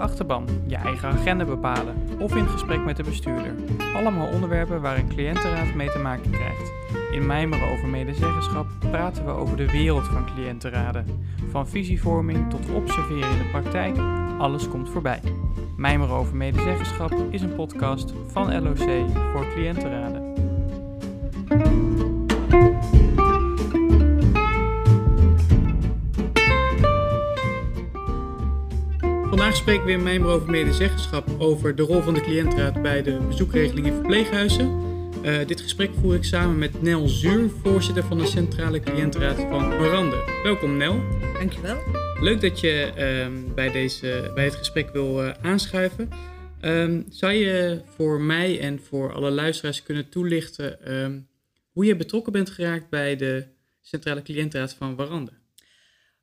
achterban, je eigen agenda bepalen of in gesprek met de bestuurder. Allemaal onderwerpen waar een cliëntenraad mee te maken krijgt. In Mijmeren over medezeggenschap praten we over de wereld van cliëntenraden. Van visievorming tot observeren in de praktijk, alles komt voorbij. Mijmeren over medezeggenschap is een podcast van LOC voor cliëntenraden. Vandaag spreken we in Mijmer over medezeggenschap over de rol van de cliëntraad bij de bezoekregeling in verpleeghuizen. Uh, dit gesprek voer ik samen met Nel Zuur, voorzitter van de Centrale Cliëntenraad van Marande. Welkom Nel. Dankjewel. Leuk dat je uh, bij, deze, bij het gesprek wil uh, aanschuiven. Um, zou je voor mij en voor alle luisteraars kunnen toelichten um, hoe je betrokken bent geraakt bij de Centrale Cliëntenraad van Warande?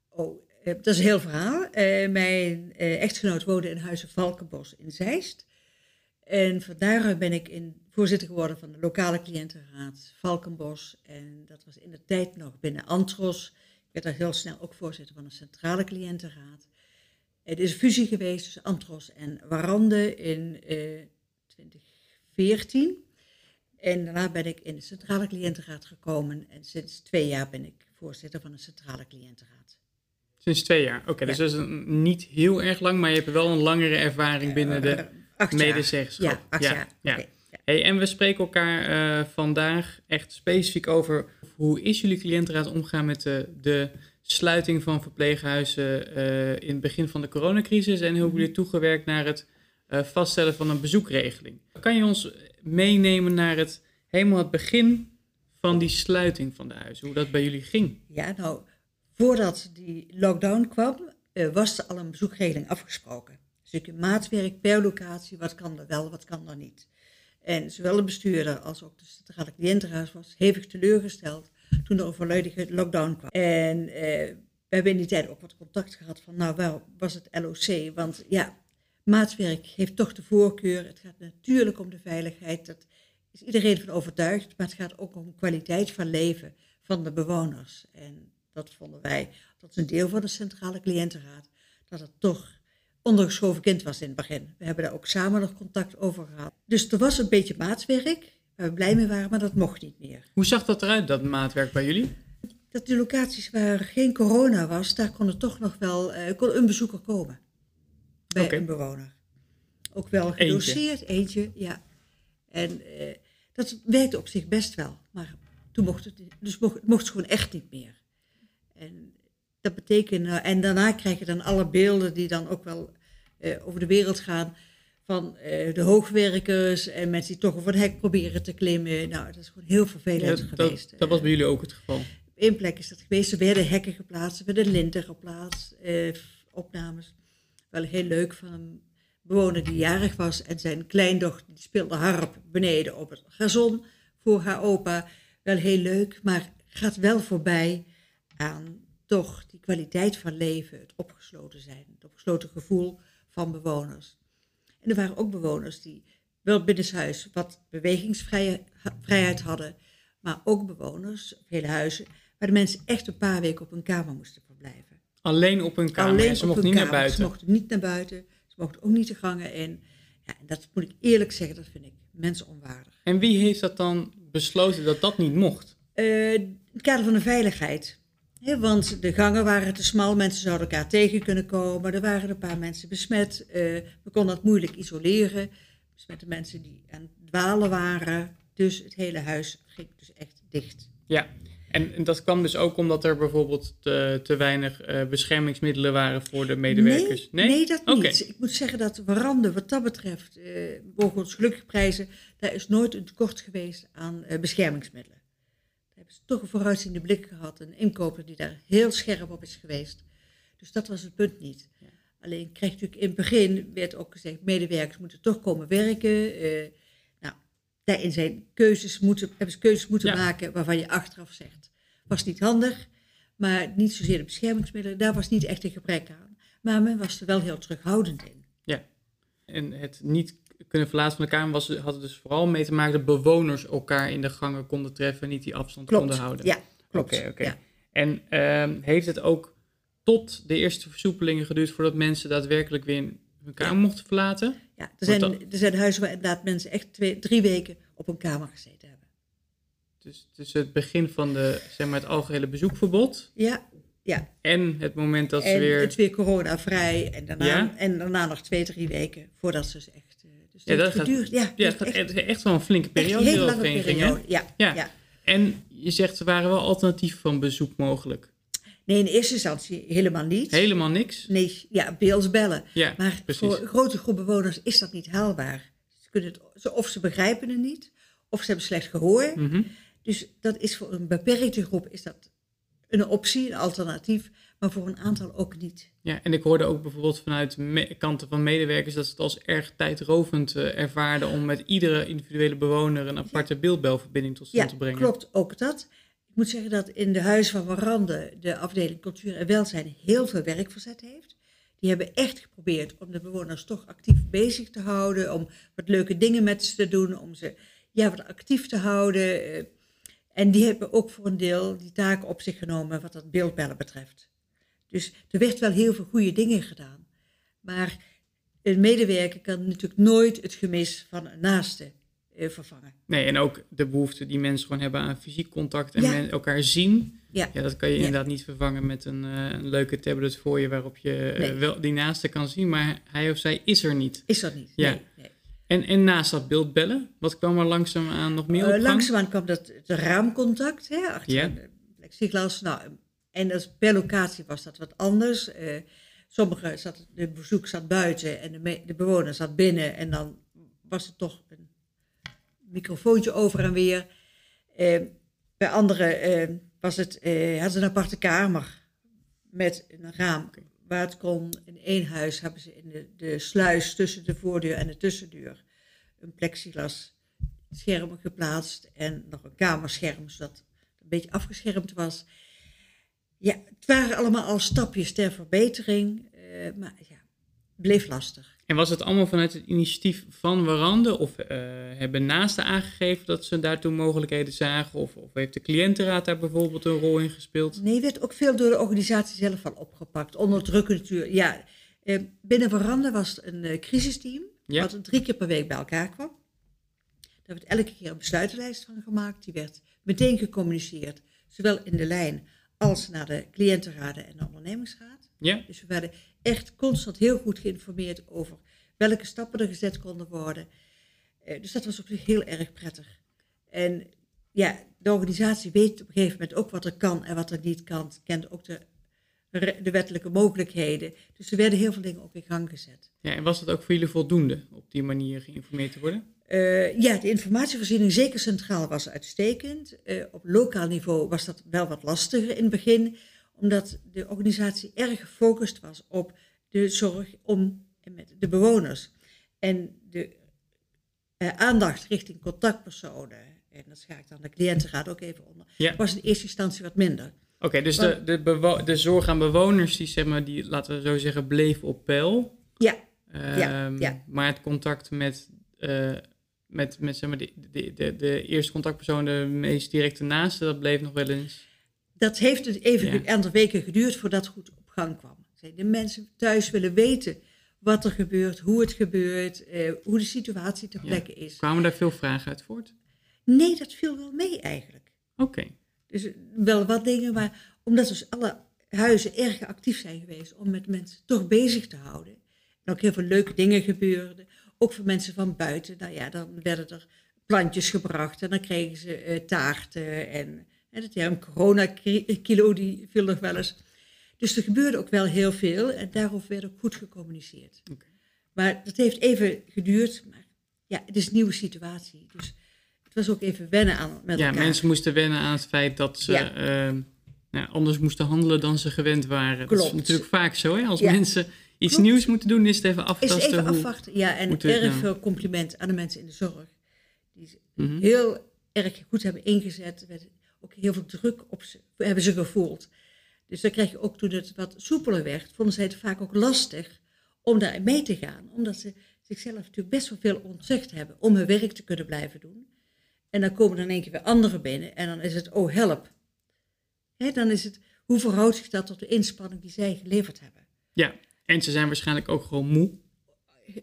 Oh, eh, dat is een heel verhaal. Uh, mijn uh, echtgenoot woonde in Huizen Valkenbos in Zeist. En van daaruit ben ik in, voorzitter geworden van de lokale cliëntenraad Valkenbos. En dat was in de tijd nog binnen Antros. Ik werd daar heel snel ook voorzitter van de centrale cliëntenraad. Het is een fusie geweest tussen Antros en Warande in 2014. En daarna ben ik in de centrale cliëntenraad gekomen. En sinds twee jaar ben ik voorzitter van de centrale cliëntenraad. Sinds twee jaar. Oké, okay, ja. dus dat is een, niet heel erg lang, maar je hebt wel een langere ervaring binnen de uh, medezeggenschap. Ja, acht ja, jaar. Ja. Okay, ja. Hey, en we spreken elkaar uh, vandaag echt specifiek over hoe is jullie cliëntenraad omgaan met de, de sluiting van verpleeghuizen uh, in het begin van de coronacrisis en hoe hebben jullie toegewerkt naar het vaststellen van een bezoekregeling. Kan je ons meenemen naar het helemaal het begin van die sluiting van de huizen, hoe dat bij jullie ging? Ja, nou voordat die lockdown kwam, uh, was er al een bezoekregeling afgesproken. Een maatwerk per locatie, wat kan er wel, wat kan er niet. En zowel de bestuurder als ook de centrale cliëntenraad was hevig teleurgesteld toen er een volledige lockdown kwam. En uh, we hebben in die tijd ook wat contact gehad van, nou wel, was het LOC? Want ja, maatwerk heeft toch de voorkeur. Het gaat natuurlijk om de veiligheid, daar is iedereen van overtuigd. Maar het gaat ook om kwaliteit van leven van de bewoners. En dat vonden wij, dat is een deel van de centrale cliëntenraad, dat het toch ondergeschoven kind was in het begin. We hebben daar ook samen nog contact over gehad. Dus er was een beetje maatwerk, waar we blij mee waren, maar dat mocht niet meer. Hoe zag dat eruit, dat maatwerk bij jullie? Dat de locaties waar geen corona was, daar kon er toch nog wel uh, kon een bezoeker komen. Bij okay. een bewoner. Ook wel gedoseerd, eentje, eentje ja. En uh, dat werkte op zich best wel, maar toen mocht het, dus mocht, het mocht gewoon echt niet meer. En dat betekent, en daarna krijg je dan alle beelden die dan ook wel uh, over de wereld gaan. Van uh, de hoogwerkers en mensen die toch over het hek proberen te klimmen. Nou, dat is gewoon heel vervelend ja, geweest. Dat, dat, was bij jullie ook het geval? Op één plek is dat geweest. Er werden hekken geplaatst, er werden linten geplaatst. Uh, opnames. Wel heel leuk van een bewoner die jarig was. En zijn kleindochter die speelde harp beneden op het gazon voor haar opa. Wel heel leuk, maar gaat wel voorbij aan toch die kwaliteit van leven, het opgesloten zijn, het opgesloten gevoel van bewoners. En er waren ook bewoners die wel binnenshuis wat bewegingsvrijheid hadden, maar ook bewoners, hele huizen, waar de mensen echt een paar weken op hun kamer moesten verblijven. Alleen op hun kamer? Alleen ze mochten niet kamer. naar buiten? Ze mochten niet naar buiten, ze mochten ook niet de gangen in. Ja, en dat moet ik eerlijk zeggen, dat vind ik mensenonwaardig. En wie heeft dat dan besloten dat dat niet mocht? Uh, in het kader van de veiligheid. He, want de gangen waren te smal, mensen zouden elkaar tegen kunnen komen. Er waren een paar mensen besmet. Uh, we konden dat moeilijk isoleren. Besmette mensen die aan het dwalen waren. Dus het hele huis ging dus echt dicht. Ja, en, en dat kwam dus ook omdat er bijvoorbeeld te, te weinig uh, beschermingsmiddelen waren voor de medewerkers? Nee, nee? nee dat niet. Okay. Ik moet zeggen dat Warande wat dat betreft, uh, mogen ons gelukkig prijzen, daar is nooit een tekort geweest aan beschermingsmiddelen hebben ze toch een vooruitziende blik gehad. Een inkoper die daar heel scherp op is geweest. Dus dat was het punt niet. Ja. Alleen kreeg natuurlijk in het begin, werd ook gezegd, medewerkers moeten toch komen werken. Uh, nou, daarin zijn keuzes moeten, hebben ze keuzes moeten ja. maken waarvan je achteraf zegt, was niet handig. Maar niet zozeer de beschermingsmiddelen, daar was niet echt een gebrek aan. Maar men was er wel heel terughoudend in. Ja, en het niet kunnen verlaten van de kamer was, had het dus vooral mee te maken dat bewoners elkaar in de gangen konden treffen en niet die afstand klopt. konden houden. Ja, klopt. Oké, okay, okay. ja. En uh, heeft het ook tot de eerste versoepelingen geduurd voordat mensen daadwerkelijk weer hun kamer mochten verlaten. Ja, er zijn, dat- er zijn huizen waar inderdaad mensen echt twee, drie weken op een kamer gezeten hebben. Dus tussen het begin van de, zeg maar, het algehele bezoekverbod Ja, ja. en het moment dat ze en weer... het weer coronavrij. En daarna, Ja? en daarna nog twee, drie weken voordat ze dus echt... eh, dus Ja, dat gaat- ja, Ja, het gaat echt, wel een flinke echt een periode hele lange periode. Ja, Ja. ja. En je zegt, er waren wel alternatieven van bezoek mogelijk. Nee, in eerste instantie helemaal niet. Helemaal niks? Nee, ja, beels bellen. Ja, Maar precies. voor een grote groep bewoners is dat niet haalbaar. Ze kunnen het, of ze begrijpen het niet, of ze hebben slecht gehoor. Mhm. Dus dat is voor een beperkte groep is dat een optie, een alternatief, maar voor een aantal ook niet. Ja, en ik hoorde ook bijvoorbeeld vanuit kanten van medewerkers dat ze het als erg tijdrovend eh, ervaarden om met iedere individuele bewoner een aparte beeldbelverbinding tot stand Ja, te brengen. klopt, ook dat. Ik moet zeggen dat in de Huis van Warande de afdeling Cultuur en Welzijn heel veel werk verzet heeft. Die hebben echt geprobeerd om de bewoners toch actief bezig te houden, om wat leuke dingen met ze te doen, om ze ja, wat actief te houden. eh. En die hebben ook voor een deel die taken op zich genomen wat dat beeldbellen betreft. Dus er werd wel heel veel goede dingen gedaan. Maar een medewerker kan natuurlijk nooit het gemis van een naaste eh, vervangen. Nee, en ook de behoefte die mensen gewoon hebben aan fysiek contact en Ja. men- elkaar zien. Ja. Ja, dat kan je Ja. inderdaad niet vervangen met een, eh, een leuke tablet voor je waarop je eh, wel die naaste kan zien, maar hij of zij is er niet. Is dat niet? Ja. Nee, nee. En, en naast dat beeldbellen, wat kwam er langzaamaan nog meer op langzaamaan kwam dat het raamcontact, hè, achter Ja. de plexiglas. Nou, en dat, per locatie was dat wat anders. Eh sommige zat, de bezoek zat buiten en de, de bewoner zat binnen. En dan was het toch een microfoontje over en weer. Eh, bij anderen eh, was het, hadden ze een aparte kamer met een raam. Waar het kon, in één huis hebben ze in de, de sluis tussen de voordeur en de tussendeur een plexiglas scherm geplaatst en nog een kamerscherm, zodat het een beetje afgeschermd was. Ja, het waren allemaal al stapjes ter verbetering, eh, maar ja, bleef lastig. En was het allemaal vanuit het initiatief van Warande? Of eh, hebben naasten aangegeven dat ze daartoe mogelijkheden zagen? Of, of heeft de cliëntenraad daar bijvoorbeeld een rol in gespeeld? Nee, werd ook veel door de organisatie zelf al opgepakt. Onder druk natuurlijk. Ja, eh, binnen Veranda was het een crisisteam, Ja. wat drie keer per week bij elkaar kwam. Daar werd elke keer een besluitenlijst van gemaakt. Die werd meteen gecommuniceerd, zowel in de lijn als naar de cliëntenraden en de ondernemingsraad. Ja? Dus we werden echt constant heel goed geïnformeerd over welke stappen er gezet konden worden. Eh, dus dat was op zich heel erg prettig. En ja, de organisatie weet op een gegeven moment ook wat er kan en wat er niet kan. Kent ook de, de wettelijke mogelijkheden. Dus er werden heel veel dingen ook in gang gezet. ja. En was het ook voor jullie voldoende op die manier geïnformeerd te worden? Eh, ja, de informatievoorziening, zeker centraal, was uitstekend. Eh, op lokaal niveau was dat wel wat lastiger in het begin, omdat de organisatie erg gefocust was op de zorg om en met de bewoners. En de eh, aandacht richting contactpersonen, en dat schaak ik dan de cliëntenraad ook even onder, Ja. was in eerste instantie wat minder. Oké, dus de, de, de zorg aan bewoners, die, zeg maar, die laten we zo zeggen, bleef op peil. Ja, Ehm, ja. Maar het contact met, met, met zeg maar, de, de, de, de eerste contactpersoon, de meest directe naaste, dat bleef nog wel eens. dat heeft het even Ja. een aantal weken geduurd voordat het goed op gang kwam. De mensen thuis willen weten wat er gebeurt, hoe het gebeurt, eh, hoe de situatie ter Ja. plekke is. Kwamen daar veel vragen uit voort? Nee, dat viel wel mee eigenlijk. Oké. Dus eh, wel wat dingen, maar omdat dus alle huizen erg actief zijn geweest om met mensen toch bezig te houden. En ook heel veel leuke dingen gebeurden. Ook voor mensen van buiten. Nou ja, dan werden er plantjes gebracht en dan kregen ze eh, taarten. En, en de term corona-kilo die viel nog wel eens. Dus er gebeurde ook wel heel veel en daarover werd ook goed gecommuniceerd. Maar dat heeft even geduurd. Maar ja, het is een nieuwe situatie. Dus het was ook even wennen aan met Ja, elkaar. mensen moesten wennen aan het feit dat ze Ja. ehm, nou, anders moesten handelen dan ze gewend waren. Dat is Klopt. natuurlijk vaak zo. Hè? Als Ja. mensen iets Klopt. nieuws moeten doen, is het even Is aftasten. even hoe... afwachten. Ja, en erg nou? veel compliment aan de mensen in de zorg. Die ze Mhm. heel erg goed hebben ingezet. Werd ook heel veel druk op ze, hebben ze gevoeld. Dus dan krijg je ook toen het wat soepeler werd, vonden zij het vaak ook lastig om daarin mee te gaan. Omdat ze zichzelf natuurlijk best wel veel ontzegd hebben om hun werk te kunnen blijven doen. En dan komen er in één keer weer anderen binnen en dan is het, oh help. Dan is het, hoe verhoudt zich dat tot de inspanning die zij geleverd hebben? Ja, en ze zijn waarschijnlijk ook gewoon moe.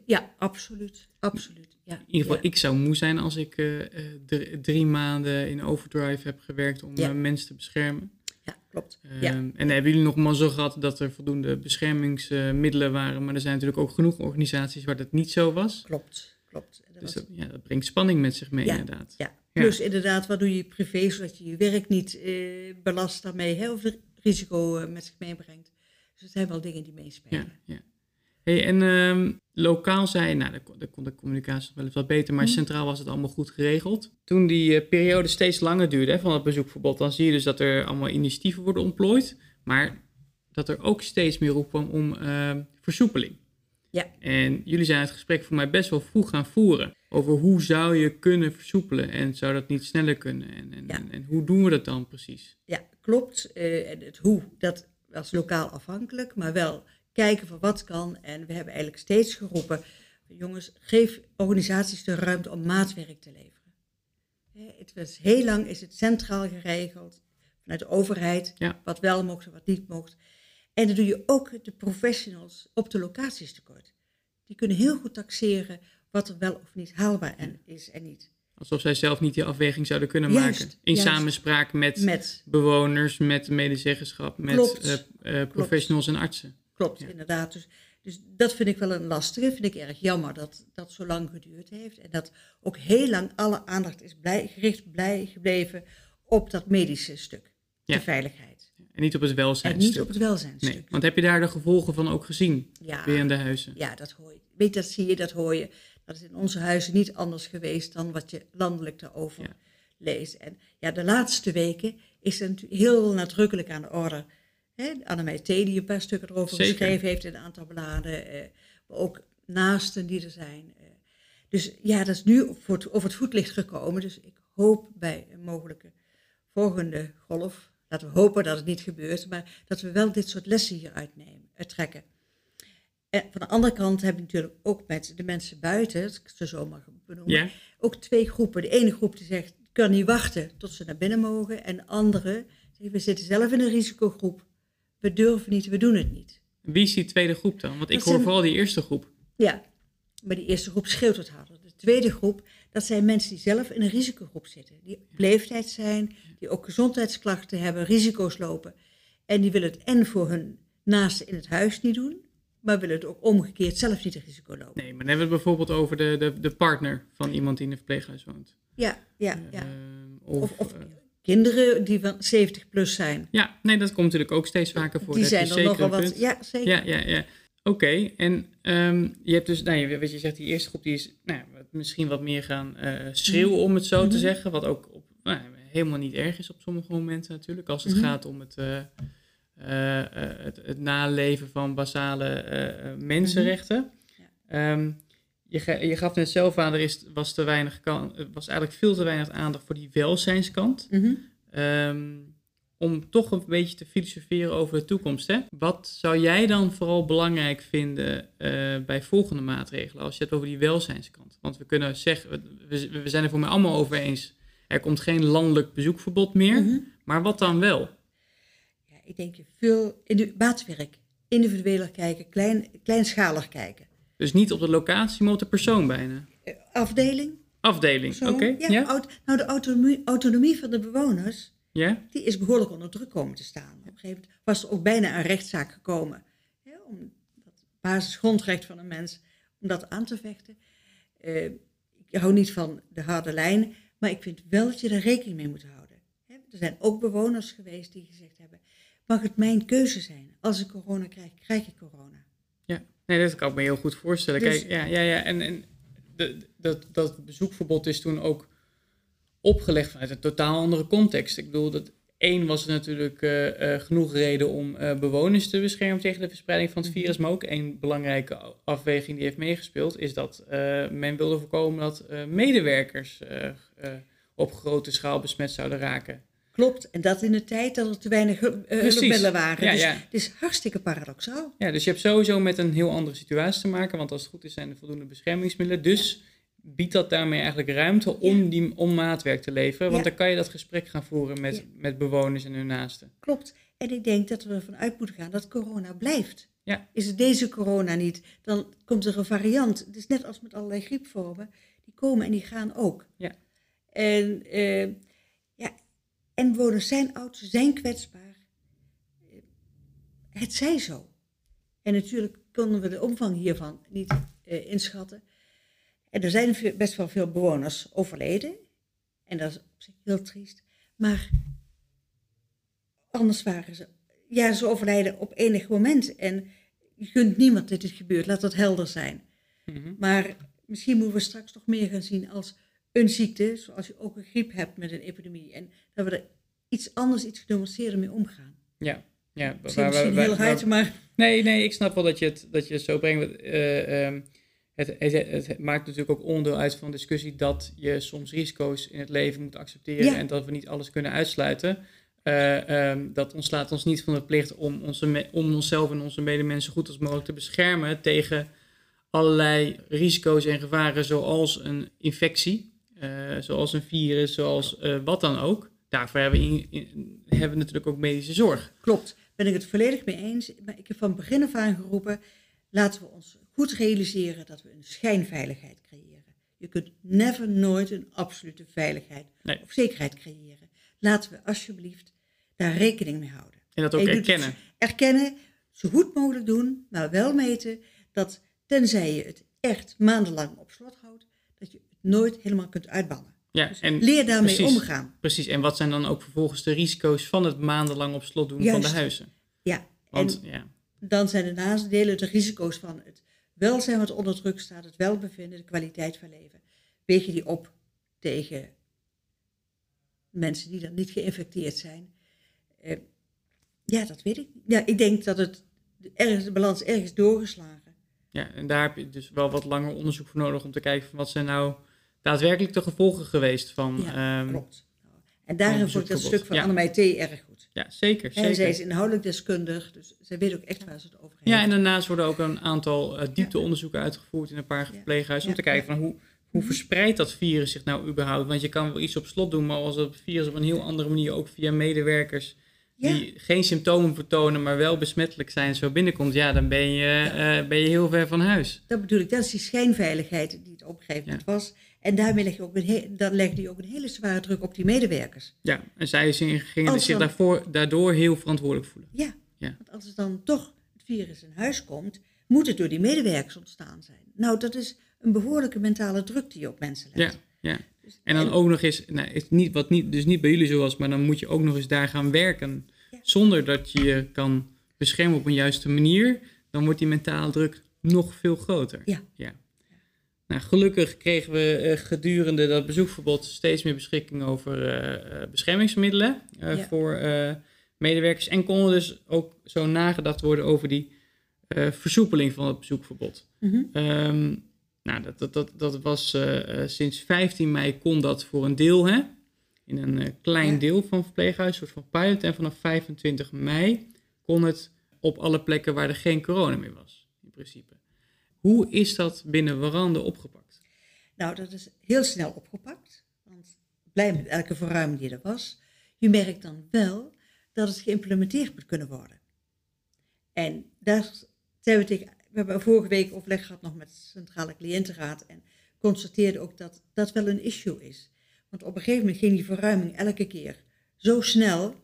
Ja, absoluut. Absoluut. Ja. In ieder geval, ja. ik zou moe zijn als ik eh, dr- drie maanden in overdrive heb gewerkt om Ja. mensen te beschermen. Ja, klopt. Ehm, Ja. En hebben jullie nog mazzel gehad dat er voldoende beschermingsmiddelen waren, maar er zijn natuurlijk ook genoeg organisaties waar dat niet zo was. Klopt. Klopt. Dat Dus dat, ja, dat brengt spanning met zich mee, inderdaad. Ja, plus inderdaad, wat doe je privé, zodat je je werk niet eh, belast daarmee, hè, of risico eh, met zich meebrengt. Dus het zijn wel dingen die meespelen. Ja, ja. Hey, en ehm, lokaal zei nou, daar kon, de communicatie nog wel eens wat beter, maar Mhm. centraal was het allemaal goed geregeld. Toen die eh, periode steeds langer duurde hè, van het bezoekverbod, dan zie je dus dat er allemaal initiatieven worden ontplooid, maar dat er ook steeds meer op kwam om ehm, versoepeling. Ja. En jullie zijn het gesprek voor mij best wel vroeg gaan voeren over hoe zou je kunnen versoepelen en zou dat niet sneller kunnen en, en, Ja. en, en hoe doen we dat dan precies? Ja, klopt. En het hoe, dat was lokaal afhankelijk, maar wel kijken van wat kan. En we hebben eigenlijk steeds geroepen, jongens, geef organisaties de ruimte om maatwerk te leveren. Het was, heel lang is het centraal geregeld, vanuit de overheid, Ja. wat wel mocht en wat niet mocht. En dan doe je ook de professionals op de locaties tekort. Die kunnen heel goed taxeren wat er wel of niet haalbaar en, is en niet. Alsof zij zelf niet die afweging zouden kunnen Juist, maken. In juist. samenspraak met Met bewoners, met medezeggenschap, met eh, eh, professionals en artsen. Klopt, Ja. inderdaad. Dus, dus dat vind ik wel een lastige. Vind ik erg jammer dat dat zo lang geduurd heeft. En dat ook heel lang alle aandacht is blij, gericht blij gebleven op dat medische stuk. Ja. De veiligheid. En niet op het En welzijn. niet op het welzijnstuk. Nee, want heb je daar de gevolgen van ook gezien? Ja, Weer in de huizen. ja, dat hoor je. Weet je, dat zie je, dat hoor je. Dat is in onze huizen niet anders geweest dan wat je landelijk daarover Ja. leest. En ja, de laatste weken is het natuurlijk heel nadrukkelijk aan de orde. Hè, Annemij T. die een paar stukken erover Zeker. geschreven heeft in een aantal bladen. Eh, maar ook naasten die er zijn. Eh, dus ja, dat is nu voor het, over het voetlicht gekomen. Dus ik hoop bij een mogelijke volgende golf, laten we hopen dat het niet gebeurt, maar dat we wel dit soort lessen hier uitnemen, uittrekken. En van de andere kant heb je natuurlijk ook met de mensen buiten, als ik ze zo mag benoemen, ook twee groepen. De ene groep die zegt, ik kan niet wachten tot ze naar binnen mogen. En de andere zegt, we zitten zelf in een risicogroep. We durven niet, we doen het niet. Wie is die tweede groep dan? Want ik Dat hoor zijn- vooral die eerste groep. Ja, maar die eerste groep schreeuwt het harder. De tweede groep, dat zijn mensen die zelf in een risicogroep zitten. Die op leeftijd zijn, die ook gezondheidsklachten hebben, risico's lopen. En die willen het en voor hun naasten in het huis niet doen, maar willen het ook omgekeerd zelf niet een risico lopen. Nee, maar dan hebben we het bijvoorbeeld over de, de, de partner van iemand die in een verpleeghuis woont. Ja, ja, ja. Ehm, of, Of, of eh, kinderen die van 70 plus zijn. ja, nee, dat komt natuurlijk ook steeds vaker voor. Die Dat zijn zeker nogal wat. Ja, zeker. Ja, ja, ja. Oké, en ehm, je hebt dus, nou, je, wat je zegt, die eerste groep die is nou, ja, misschien wat meer gaan eh, schreeuwen, om het zo te Mhm. zeggen. Wat ook op, nou, helemaal niet erg is op sommige momenten natuurlijk. Als het Mhm. gaat om het, eh, het, het naleven van basale eh, eh, mensenrechten. Mhm. Ehm, je, je gaf net zelf aan, er is, was, te weinig kan, was eigenlijk veel te weinig aandacht voor die welzijnskant. Mhm. Ehm, om toch een beetje te filosoferen over de toekomst. Hè? Wat zou jij dan vooral belangrijk vinden eh, bij volgende maatregelen als je het over die welzijnskant? Want we kunnen zeggen, we, we zijn er voor mij allemaal over eens. Er komt geen landelijk bezoekverbod meer. Mhm. Maar wat dan wel? Ik denk je veel in de maatwerk, individueler kijken, klein, kleinschalig kijken. Dus niet op de locatie, maar op de persoon bijna. Eh, afdeling. Afdeling, oké. Ja, nou, de autonomie, autonomie van de bewoners, Ja? die is behoorlijk onder druk komen te staan. Op een gegeven moment was er ook bijna een rechtszaak gekomen. Hè, om dat basisgrondrecht van een mens, om dat aan te vechten. Eh, ik hou niet van de harde lijn, maar ik vind wel dat je er rekening mee moet houden. Hè, er zijn ook bewoners geweest die gezegd hebben, mag het mijn keuze zijn? Als ik corona krijg, krijg ik corona. Nee, dat kan ik me heel goed voorstellen. Dus- Kijk, ja, ja, ja. En, en de, dat, dat bezoekverbod is toen ook opgelegd vanuit een totaal andere context. Ik bedoel, dat één was er natuurlijk eh, eh, genoeg reden om eh, bewoners te beschermen tegen de verspreiding van het Mhm. virus. Maar ook één belangrijke afweging die heeft meegespeeld, is dat men wilde voorkomen dat medewerkers op grote schaal besmet zouden raken. Klopt, en dat in de tijd dat er te weinig Precies. hulpmiddelen waren. Ja, dus ja. het is hartstikke paradoxaal. Ja, dus je hebt sowieso met een heel andere situatie te maken, want als het goed is zijn er voldoende beschermingsmiddelen. Dus biedt dat daarmee eigenlijk ruimte om, die, om maatwerk te leveren, want dan kan je dat gesprek gaan voeren met, met bewoners en hun naasten. Klopt. En ik denk dat we ervan uit moeten gaan dat corona blijft. Ja. Is het deze corona niet, dan komt er een variant. Het is net als met allerlei griepvormen. Die komen en die gaan ook. Ja. En, eh, en bewoners zijn oud, ze zijn kwetsbaar. Het zij zo. En natuurlijk konden we de omvang hiervan niet eh, inschatten. En er zijn best wel veel bewoners overleden. En dat is op zich heel triest. Maar anders waren ze. Ja, ze overlijden op enig moment. En je kunt niemand dat dit gebeurt, laat dat helder zijn. Mhm. Maar misschien moeten we straks nog meer gaan zien als een ziekte, zoals je ook een griep hebt met een epidemie. En dat we er iets anders, iets genuanceerder mee omgaan. Ja. Ja, Misschien, misschien heel hard, maar Nee, nee, ik snap wel dat je het, dat je het zo brengt. Eh, ehm, het, het, het maakt natuurlijk ook onderdeel uit van de discussie dat je soms risico's in het leven moet accepteren Ja. en dat we niet alles kunnen uitsluiten. Eh, ehm, dat ontslaat ons niet van de plicht om, onze om onszelf en onze medemensen goed als mogelijk te beschermen tegen allerlei risico's en gevaren, zoals een infectie, zoals een virus, zoals eh, wat dan ook. Daarvoor hebben we, in- in- hebben we natuurlijk ook medische zorg. klopt, ben ik het volledig mee eens. Maar ik heb van begin af aan geroepen, laten we ons goed realiseren dat we een schijnveiligheid creëren. Je kunt never nooit een absolute veiligheid Nee. of zekerheid creëren. Laten we alsjeblieft daar rekening mee houden. En dat ook erkennen. erkennen, zo goed mogelijk doen, maar wel meten dat tenzij je het echt maandenlang op slot houdt, nooit helemaal kunt uitbannen. Ja, Dus en leer daarmee precies. omgaan. Precies, en wat zijn dan ook vervolgens de risico's van het maandenlang op slot doen van de huizen? Ja, Want en ja, dan zijn de nadelen, de risico's van het welzijn wat onder druk staat, het welbevinden, de kwaliteit van leven. Weeg je die op tegen mensen die dan niet geïnfecteerd zijn? Eh, ja, dat weet ik. Ja, ik denk dat het ergens, de balans ergens doorgeslagen. ja, en daar heb je dus wel wat langer onderzoek voor nodig om te kijken van wat zijn nou daadwerkelijk de gevolgen geweest van... Ja, ehm, Klopt. En daarin vond ik dat stuk van Ja. Annemij T. erg goed. ja, zeker, En zij is inhoudelijk deskundig, dus zij weet ook echt waar ze het over heeft. Ja, en daarnaast worden ook een aantal eh, diepteonderzoeken uitgevoerd in een paar verpleeghuizen om te kijken van hoe, hoe Mhm. verspreidt dat virus zich nou überhaupt? Want je kan wel iets op slot doen, maar als dat virus op een heel andere manier ook via medewerkers die geen symptomen vertonen, maar wel besmettelijk zijn, zo binnenkomt, ja, dan ben je, eh, ben je heel ver van huis. Dat bedoel ik, dat is die schijnveiligheid die het op een gegeven moment was. En daarmee leg je ook een dan legde je ook een hele zware druk op die medewerkers. Ja, en zij gingen Als zich dan- daarvoor, daardoor heel verantwoordelijk voelen. Ja, Ja. want als er dan toch het virus in huis komt, moet het door die medewerkers ontstaan zijn. Nou, dat is een behoorlijke mentale druk die je op mensen Ja, legt. ja. Dus- En dan ook nog eens, nou, is niet, wat niet, dus niet bij jullie zo was, maar dan moet je ook nog eens daar gaan werken. Ja. Zonder dat je je kan beschermen op een juiste manier, dan wordt die mentale druk nog veel groter. Ja. Nou, gelukkig kregen we eh, gedurende dat bezoekverbod steeds meer beschikking over eh, eh, beschermingsmiddelen Ja. voor medewerkers. En konden dus ook zo nagedacht worden over die versoepeling van het bezoekverbod. Mhm. Ehm, nou, dat, dat, dat, dat was sinds 15 mei kon dat voor een deel, hè? In een klein Ja. deel van verpleeghuis, een soort van pilot. En vanaf 25 mei kon het op alle plekken waar er geen corona meer was, in principe. Hoe is dat binnen Warande opgepakt? Nou, dat is heel snel opgepakt. Want blij met elke verruiming die er was. Je merkt dan wel dat het geïmplementeerd moet kunnen worden. En daar zijn we. We hebben vorige week overleg gehad nog met de Centrale Cliëntenraad. En constateerden ook dat dat wel een issue is. Want op een gegeven moment ging die verruiming elke keer zo snel.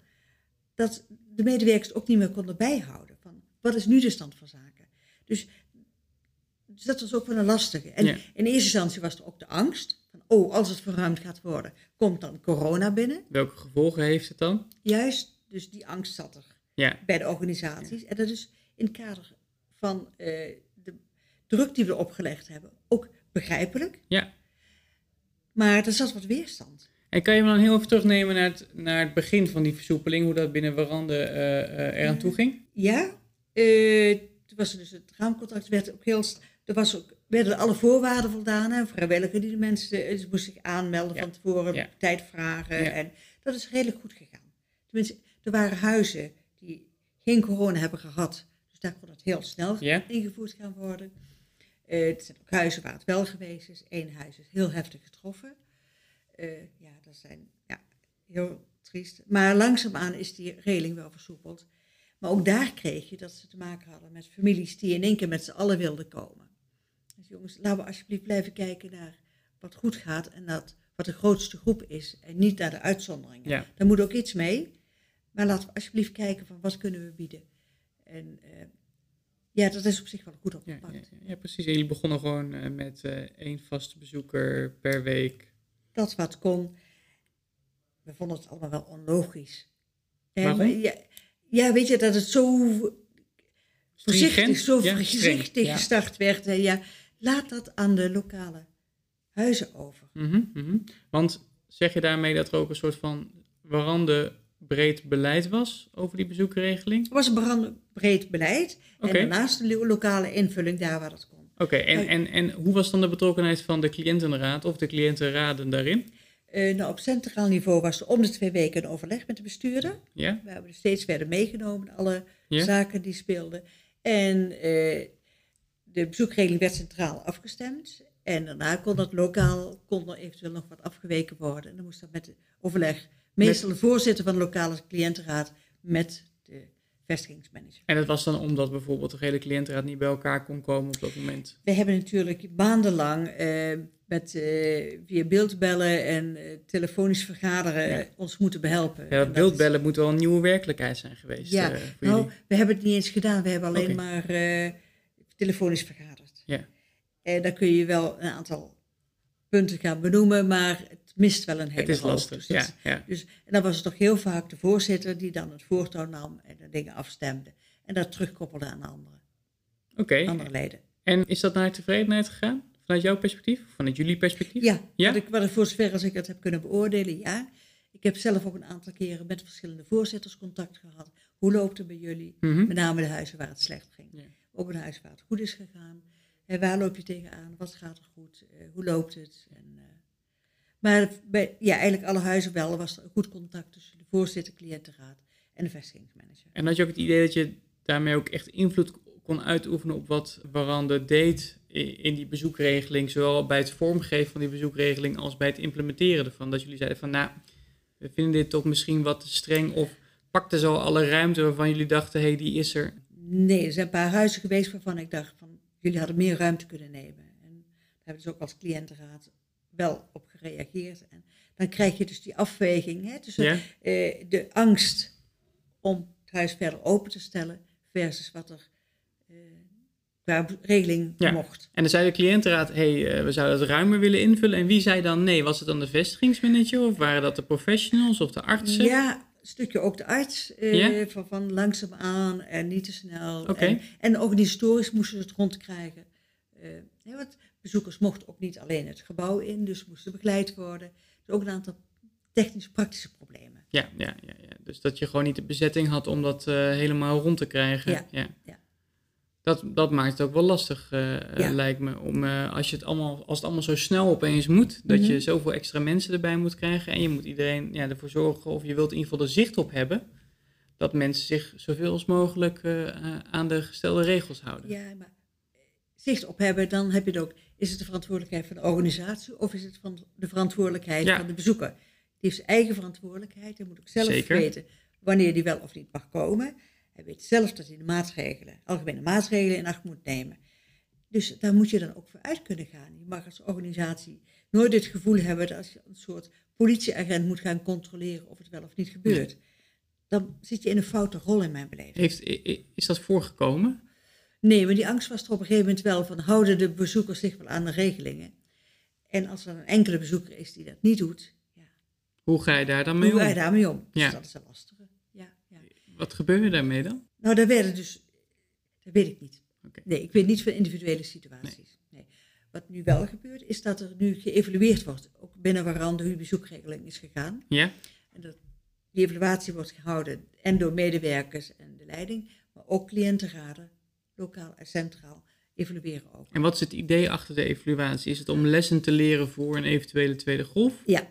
dat de medewerkers ook niet meer konden bijhouden. Van wat is nu de stand van zaken? Dus, dus dat was ook wel een lastige. En Ja. in eerste instantie was er ook de angst. Van, oh, als het verruimd gaat worden, komt dan corona binnen. Welke gevolgen heeft het dan? Juist, dus die angst zat er Ja, bij de organisaties. En dat is in het kader van eh, de druk die we opgelegd hebben ook begrijpelijk. ja. Maar er zat wat weerstand. En kan je me dan heel even terugnemen naar het, naar het begin van die versoepeling, hoe dat binnen Warande eh eh eraan toe ging? Ja, toen was er dus het raamcontract, werd ook heel, er was ook, werden alle voorwaarden voldaan. Hè, vrijwilliger die de mensen, eh, ze moesten zich aanmelden Ja. van tevoren, Ja. tijd vragen. Ja. En dat is redelijk goed gegaan. Tenminste, er waren huizen die geen corona hebben gehad. Dus daar kon het heel snel ingevoerd gaan worden. Eh er zijn ook huizen waar het wel geweest is. Eén huis is heel heftig getroffen. Eh, ja, dat zijn ja, heel triest. Maar langzaamaan is die regeling wel versoepeld. Maar ook daar kreeg je dat ze te maken hadden met families die in één keer met z'n allen wilden komen. Dus jongens, laten we alsjeblieft blijven kijken naar wat goed gaat en dat wat de grootste groep is en niet naar de uitzonderingen. Ja. Daar moet ook iets mee, maar laten we alsjeblieft kijken van wat kunnen we bieden. En eh, ja, dat is op zich wel goed opgepakt. ja, ja, precies. En jullie begonnen gewoon eh, met eh, één vaste bezoeker per week. Dat wat kon. We vonden het allemaal wel onlogisch. Waarom? maar Ja, ja, weet je, dat het zo voorzichtig, zo voorzichtig gestart werd. hè. Ja, laat dat aan de lokale huizen over. Mhm, mhm. Want zeg je daarmee dat er ook een soort van warande breed beleid was over die bezoekregeling? Het was een breed beleid. En daarnaast de lo- lokale invulling daar waar dat kon. Oké, en, en, en hoe was dan de betrokkenheid van de cliëntenraad of de cliëntenraden daarin? Eh, nou, op centraal niveau was er om de twee weken een overleg met de bestuurder. Ja? We hebben er steeds werden meegenomen, alle Ja? zaken die speelden. En eh, de bezoekregeling werd centraal afgestemd. En daarna kon dat lokaal, kon er eventueel nog wat afgeweken worden. En dan moest dat met overleg. Meestal de voorzitter van de lokale cliëntenraad met de vestigingsmanager. En dat was dan omdat bijvoorbeeld de hele cliëntenraad niet bij elkaar kon komen op dat moment. We hebben natuurlijk maandenlang eh, met, eh, via beeldbellen en eh, telefonisch vergaderen Ja. ons moeten behelpen. Ja, dat beeldbellen moet wel een nieuwe werkelijkheid zijn geweest Ja, Nou, jullie. we hebben het niet eens gedaan. We hebben alleen maar telefonisch vergaderd. Ja. En dan kun je wel een aantal punten gaan benoemen, maar het mist wel een hele Het is hoop. lastig, Dus dat- ja. ja. dus, en dan was het toch heel vaak de voorzitter die dan het voortouw nam en de dingen afstemde. En dat terugkoppelde aan andere, Oké, andere leden. en is dat naar tevredenheid gegaan? Vanuit jouw perspectief? Vanuit jullie perspectief? Ja, Ja? Wat, ik, wat ik voor zover als ik het heb kunnen beoordelen, ja. Ik heb zelf ook een aantal keren met verschillende voorzitters contact gehad. Hoe loopt het bij jullie? Mhm. Met name de huizen waar het slecht ging. Ja. Huis waar het goed is gegaan. En waar loop je tegenaan? Wat gaat er goed? Eh, hoe loopt het? En, eh, maar ja, eigenlijk alle huizen wel was goed contact tussen de voorzitter, cliëntenraad en de vestigingsmanager. En had je ook het idee dat je daarmee ook echt invloed kon uitoefenen op wat Warande deed in die bezoekregeling, zowel bij het vormgeven van die bezoekregeling als bij het implementeren ervan? Dat jullie zeiden van, nou, we vinden dit toch misschien wat te streng of pakte zo alle ruimte waarvan jullie dachten, hé, hey, die is er. Nee, er zijn een paar huizen geweest waarvan ik dacht van jullie hadden meer ruimte kunnen nemen. En daar hebben ze ook als cliëntenraad wel op gereageerd. En dan krijg je dus die afweging hè, tussen Ja? eh, de angst om het huis verder open te stellen versus wat er eh, qua regeling Ja. mocht. En dan zei de cliëntenraad, hé, hey, eh, we zouden het ruimer willen invullen. En wie zei dan nee? Was het dan de vestigingsmanager of waren dat de professionals of de artsen? Ja, stukje ook de arts, eh, van, van langzaam aan en niet te snel. Oké. En, en organisatorisch moesten ze het rondkrijgen. Eh want bezoekers mochten ook niet alleen het gebouw in, dus moesten begeleid worden. Dus ook een aantal technisch-praktische problemen. Ja, ja, ja, ja. Dus dat je gewoon niet de bezetting had om dat eh, helemaal rond te krijgen. Ja, ja. Dat, dat maakt het ook wel lastig, eh, Ja. lijkt me. Om, eh, als, je het allemaal, als het allemaal zo snel opeens moet, dat Mhm. je zoveel extra mensen erbij moet krijgen. En je moet iedereen ja, ervoor zorgen, of je wilt in ieder geval er zicht op hebben, dat mensen zich zoveel als mogelijk eh, aan de gestelde regels houden. Ja, maar zicht op hebben, dan heb je het ook. Is het de verantwoordelijkheid van de organisatie of is het van de verantwoordelijkheid Ja. van de bezoeker? Die heeft zijn eigen verantwoordelijkheid. Hij moet ook zelf Zeker. weten wanneer die wel of niet mag komen. Hij weet zelf dat hij de maatregelen, algemene maatregelen in acht moet nemen. Dus daar moet je dan ook voor uit kunnen gaan. Je mag als organisatie nooit het gevoel hebben dat als je een soort politieagent moet gaan controleren of het wel of niet gebeurt. Dan zit je in een foute rol in mijn beleving. Heeft, is dat voorgekomen? Nee, maar die angst was er op een gegeven moment wel van houden de bezoekers zich wel aan de regelingen. En als er een enkele bezoeker is die dat niet doet, ja, Hoe ga je daar dan mee hoe ga je om? daarmee om? Dus Ja. dat is een lastige. Wat gebeurde daarmee dan? Nou, daar werden dus, dat weet ik niet. Nee, ik weet niet van individuele situaties. Nee. Wat nu wel gebeurt, is dat er nu geëvalueerd wordt, ook binnen hoe de bezoekregeling is gegaan. Ja? En dat die evaluatie wordt gehouden en door medewerkers en de leiding, maar ook cliëntenraden, lokaal en centraal, evalueren ook. En wat is het idee achter de evaluatie? Is het om lessen te leren voor een eventuele tweede golf? Ja,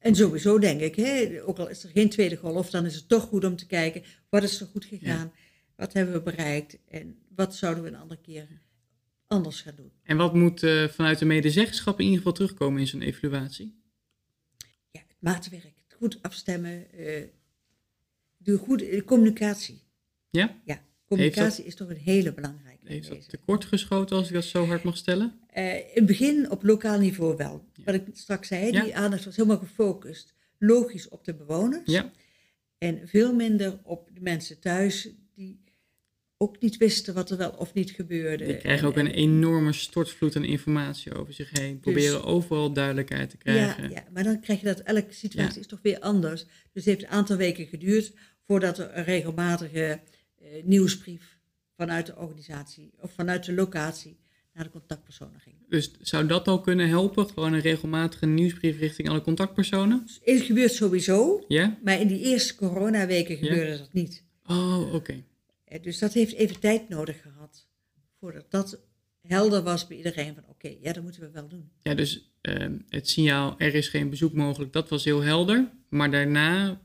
en sowieso denk ik, hè, ook al is er geen tweede golf, dan is het toch goed om te kijken, wat is er goed gegaan, wat hebben we bereikt en wat zouden we een andere keer anders gaan doen. En wat moet eh, vanuit de medezeggenschap in ieder geval terugkomen in zo'n evaluatie? Ja, het maatwerk, het goed afstemmen, eh, de goede de communicatie. Ja? Ja, communicatie is toch een hele belangrijke. Heeft dat deze. tekortgeschoten, als ik dat zo hard mag stellen? Eh, in het begin op lokaal niveau wel. Ja. Wat ik straks zei, die aandacht was helemaal gefocust, logisch op de bewoners. Ja. En veel minder op de mensen thuis die ook niet wisten wat er wel of niet gebeurde. Die krijgen ook En- een enorme stortvloed aan informatie over zich heen. Proberen overal duidelijkheid te krijgen. Dus- Ja, ja, maar dan krijg je dat elke situatie is toch weer anders. Dus het heeft een aantal weken geduurd voordat er een regelmatige eh, nieuwsbrief vanuit de organisatie of vanuit de locatie naar de contactpersonen ging. Dus zou dat al kunnen helpen? Gewoon een regelmatige nieuwsbrief richting alle contactpersonen? Dus het gebeurt sowieso, Ja? maar in die eerste coronaweken Ja. gebeurde dat niet. Oh, oké. Dus dat heeft even tijd nodig gehad voordat dat helder was bij iedereen van oké, ja, dat moeten we wel doen. Ja, dus ehm, het signaal er is geen bezoek mogelijk, dat was heel helder. Maar daarna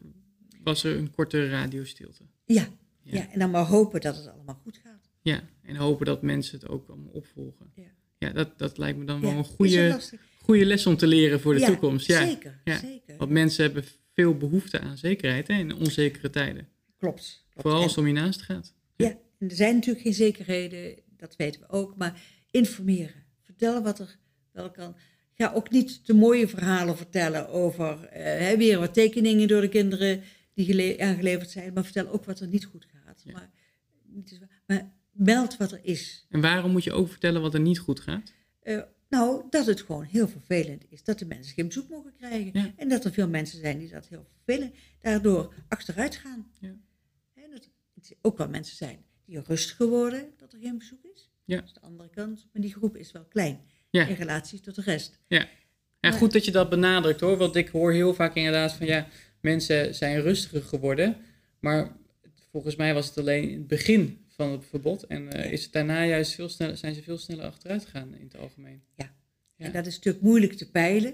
was er een korte radiostilte. Ja, Ja. ja. en dan maar hopen dat het allemaal goed gaat. Ja, en hopen dat mensen het ook allemaal opvolgen. Ja. Ja, dat, dat lijkt me dan wel een goede, goede les om te leren voor de toekomst. Ja, Zeker, ja. zeker. want mensen hebben veel behoefte aan zekerheid hè, in onzekere tijden. Klopt. klopt. Vooral als het om je naast gaat. Ja, en er zijn natuurlijk geen zekerheden, dat weten we ook, maar informeren. Vertel wat er wel kan. Ga ook niet te mooie verhalen vertellen over eh, hè, weer wat tekeningen door de kinderen die gele- aangeleverd zijn, maar vertel ook wat er niet goed gaat. Ja. Maar meld wat er is. En waarom moet je ook vertellen wat er niet goed gaat? Eh, nou, dat het gewoon heel vervelend is dat de mensen geen bezoek mogen krijgen. Ja. En dat er veel mensen zijn die dat heel vervelend, daardoor achteruit gaan. Ja. Hè, dat er ook wel mensen zijn die rustiger worden dat er geen bezoek is. Ja. Dat is de andere kant, maar die groep is wel klein Ja. in relatie tot de rest. Ja, goed dat je dat benadrukt hoor. Want ik hoor heel vaak inderdaad van ja, mensen zijn rustiger geworden. Maar volgens mij was het alleen in het begin van het verbod. En eh, Ja. is het daarna juist veel sneller, zijn ze veel sneller achteruit gegaan in het algemeen. Ja. En dat is natuurlijk moeilijk te peilen.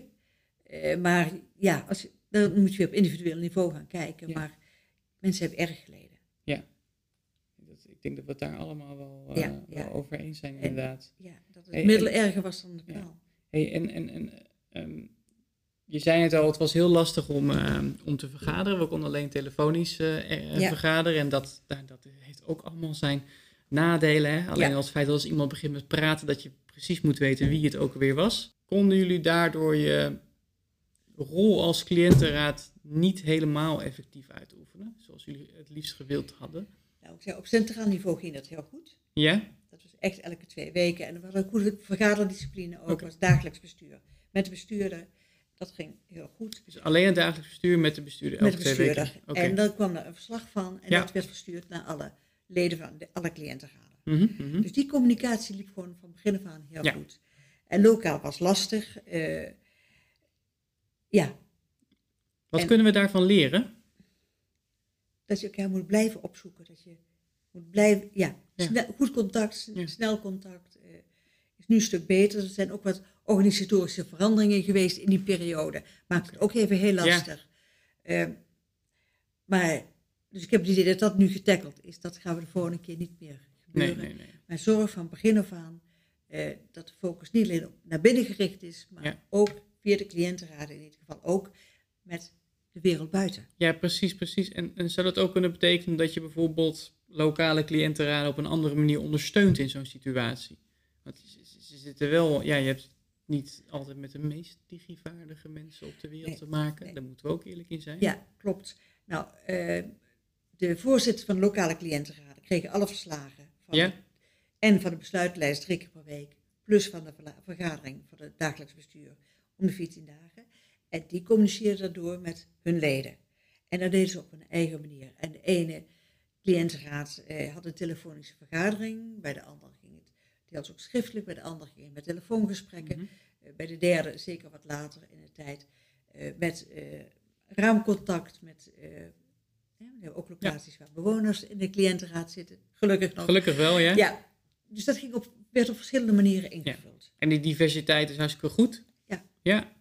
Eh, maar ja, als je, dan moet je weer op individueel niveau gaan kijken. Ja. Maar mensen hebben erg geleden. Dat, ik denk dat we het daar allemaal wel, Ja, ja. wel over eens zijn En- inderdaad. Ja, dat het Hey, middel erger was dan de Ja. Hey, en en, en ehm, je zei het al, het was heel lastig om, ehm, om te vergaderen. We konden alleen telefonisch eh, eh, Ja. vergaderen. En dat, nou, dat heeft ook allemaal zijn nadelen. Hè? Alleen Ja. als het feit dat als iemand begint met praten, dat je precies moet weten wie het ook weer was. Konden jullie daardoor je rol als cliëntenraad niet helemaal effectief uitoefenen? Zoals jullie het liefst gewild hadden? Nou, ik zei, op centraal niveau ging dat heel goed. Ja? Dat was echt elke twee weken. En we hadden een goede vergaderdiscipline ook, Oké. was dagelijks bestuur. Met de bestuurder, dat ging heel goed. Dus alleen het dagelijks bestuur met de bestuurder Met elke de bestuurder. En dan kwam er een verslag van en Ja. dat werd verstuurd naar alle leden van de, alle cliëntenraden. Mhm, mhm. Dus die communicatie liep gewoon van begin af aan heel Ja. goed. En lokaal was lastig. eh, ja, Wat en- kunnen we daarvan leren? dat je elkaar moet blijven opzoeken. Dat je moet blijven, ja, Ja. snel- goed contact, snel contact. eh, nu een stuk beter. Er zijn ook wat organisatorische veranderingen geweest in die periode. Maakt het ook even heel Ja. lastig. Eh, maar, dus ik heb het idee dat dat nu getackeld is. Dat gaan we de volgende keer niet meer Nee, gebeuren. nee, nee. Maar zorg van begin af aan eh, dat de focus niet alleen op naar binnen gericht is, maar Ja. ook via de cliëntenraden in ieder geval ook met de wereld buiten. Ja, precies, precies. En, en zou dat ook kunnen betekenen dat je bijvoorbeeld lokale cliëntenraden op een andere manier ondersteunt in zo'n situatie? Want ze, zitten wel, ja, je hebt niet altijd met de meest digivaardige mensen op de wereld Nee, te maken. nee. Daar moeten we ook eerlijk in zijn. Ja, klopt. Nou, eh, de voorzitter van de lokale cliëntenraden kregen alle verslagen van Ja? en van de besluitlijst drie keer per week, plus van de vergadering van het dagelijks bestuur om de 14 dagen. En die communiceerden daardoor met hun leden. En dat deden ze op hun eigen manier. En de ene cliëntenraad eh, had een telefonische vergadering, bij de andere deels ook schriftelijk, bij de ging het met telefoongesprekken. Mhm. Eh, bij de derde, zeker wat later in de tijd, eh, met eh, raamcontact met we hebben ook locaties waar bewoners in de cliëntenraad zitten, gelukkig nog. Gelukkig wel, ja. Ja, dus dat ging op, werd op verschillende manieren ingevuld. En die diversiteit is hartstikke goed. Ja. Ja.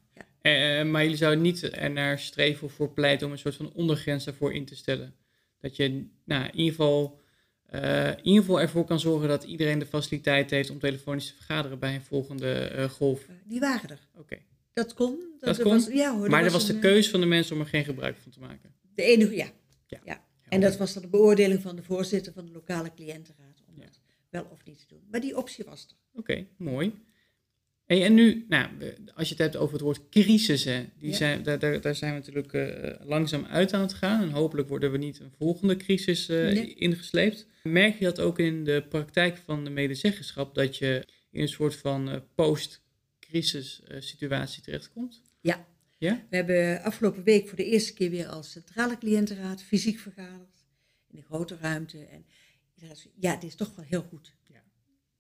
Ja. Maar jullie zouden niet ernaar streven of voor pleiten om een soort van ondergrens daarvoor in te stellen. Dat je nou, in, ieder geval, eh, in ieder geval ervoor kan zorgen dat iedereen de faciliteit heeft om telefonisch te vergaderen bij een volgende eh, golf. Eh, die waren er. Oké. Dat kon. Dat er kon? Was, ja, hoor, Maar dat was de een, keuze van de mensen om er geen gebruik van te maken. De enige, ja. Ja. ja. En dat was dan de beoordeling van de voorzitter van de lokale cliëntenraad om Ja. dat wel of niet te doen. Maar die optie was er. Oké, mooi. Hey, en nu, nou, als je het hebt over het woord crisissen, die Ja. zijn, daar, daar, daar zijn we natuurlijk eh, langzaam uit aan het gaan. En hopelijk worden we niet een volgende crisis eh, Nee. ingesleept. Merk je dat ook in de praktijk van de medezeggenschap, dat je in een soort van eh, post-crisis situatie terechtkomt? Ja. Ja? We hebben afgelopen week voor de eerste keer weer als centrale cliëntenraad fysiek vergaderd. In een grote ruimte. En ja, dit is toch wel heel goed. Ja.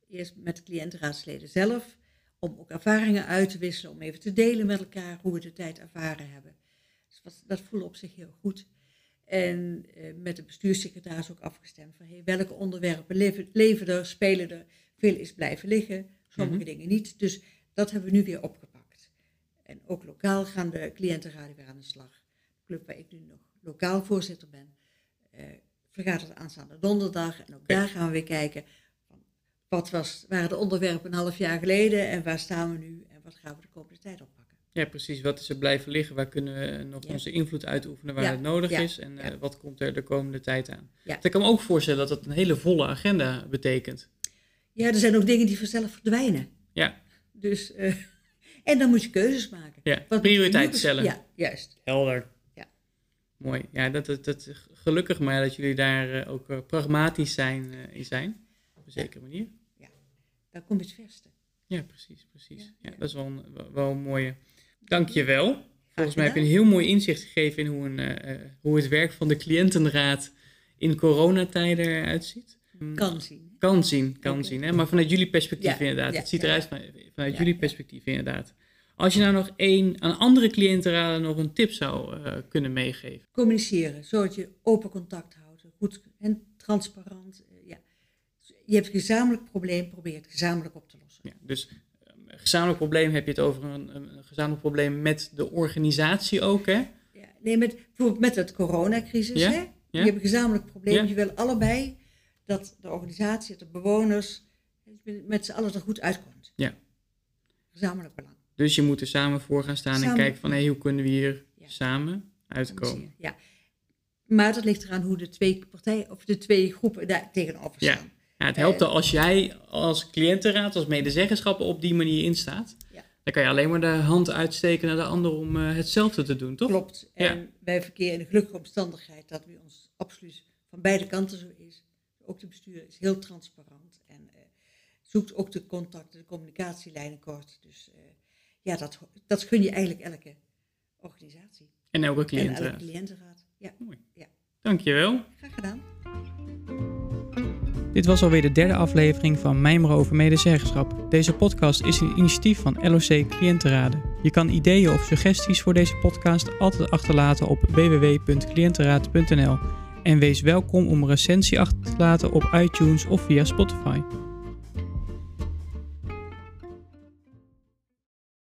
Eerst met de cliëntenraadsleden zelf. Om ook ervaringen uit te wisselen. Om even te delen met elkaar hoe we de tijd ervaren hebben. Dus wat- dat voelde op zich heel goed. En eh, met de bestuurssecretaris ook afgestemd van hey, welke onderwerpen leven, leven er, spelen er. Veel is blijven liggen, sommige Mhm. dingen niet. Dus dat hebben we nu weer opgepakt. En ook lokaal gaan de cliëntenraden weer aan de slag. De club waar ik nu nog lokaal voorzitter ben, eh vergadert aanstaande donderdag. En ook daar gaan we weer kijken. Wat was, waren de onderwerpen een half jaar geleden en waar staan we nu en wat gaan we de komende tijd oppakken. Ja, precies. Wat is er blijven liggen? Waar kunnen we nog Ja. onze invloed uitoefenen waar Ja, het nodig ja, is? En eh, wat komt er de komende tijd aan? Want Ik kan me ook voorstellen dat dat een hele volle agenda betekent. Ja, er zijn ook dingen die vanzelf verdwijnen. Ja, Dus, eh, en dan moet je keuzes maken. ja. Wat prioriteit stellen. Ja, juist. Helder. Ja. Mooi. Ja, dat, dat, dat, gelukkig maar dat jullie daar eh, ook pragmatisch zijn, eh, in zijn. Op een zekere manier. Dan kom je het verste. Ja, precies, precies. Ja, Ja, ja. dat is wel een, wel- een mooie. Dank je wel. Volgens mij heb je een heel mooi inzicht gegeven in hoe, een, eh, eh, hoe het werk van de cliëntenraad in coronatijden eruit ziet. Mm, Kan zien. Kan zien, kan zien. Hè? Maar vanuit jullie perspectief Ja, inderdaad. ja, het ziet ja. eruit van- vanuit Ja, jullie ja. perspectief inderdaad. Als je nou nog één aan andere cliëntenraden nog een tip zou eh, kunnen meegeven. Communiceren, zodat je open contact houdt. Goed en transparant. Je hebt een gezamenlijk probleem, probeer het gezamenlijk op te lossen. Ja, dus eh, een gezamenlijk probleem heb je het over een, een gezamenlijk probleem met de organisatie ook, hè? Ja, nee, met, bijvoorbeeld met het coronacrisis. Ja, Hè? Je hebt een gezamenlijk probleem. Je wil allebei dat de organisatie, dat de bewoners met z'n allen er goed uitkomt. Ja. Gezamenlijk belang. Dus je moet er samen voor gaan staan en kijken van hé, hoe kunnen we hier samen uitkomen. Ja. Maar dat ligt eraan hoe de twee partijen of de twee groepen daar tegenover Ja. staan. Ja, het helpt Eh, al als jij als cliëntenraad, als medezeggenschap op die manier instaat. Ja. Dan kan je alleen maar de hand uitsteken naar de ander om eh, hetzelfde te doen, toch? Klopt. En Ja. wij verkeren in de gelukkige omstandigheid dat bij ons absoluut van beide kanten zo is. Ook de bestuur is heel transparant en eh, zoekt ook de contacten, de communicatielijnen kort. Dus ja, dat, dat gun je eigenlijk elke organisatie. En elke En cliëntenraad. elke cliëntenraad. Ja, Dankjewel. graag gedaan. Dit was alweer de derde aflevering van Mijmeren over medezeggenschap. Deze podcast is een initiatief van LOC Cliëntenraden. Je kan ideeën of suggesties voor deze podcast altijd achterlaten op www.cliëntenraad.nl en wees welkom om een recensie achter te laten op iTunes of via Spotify.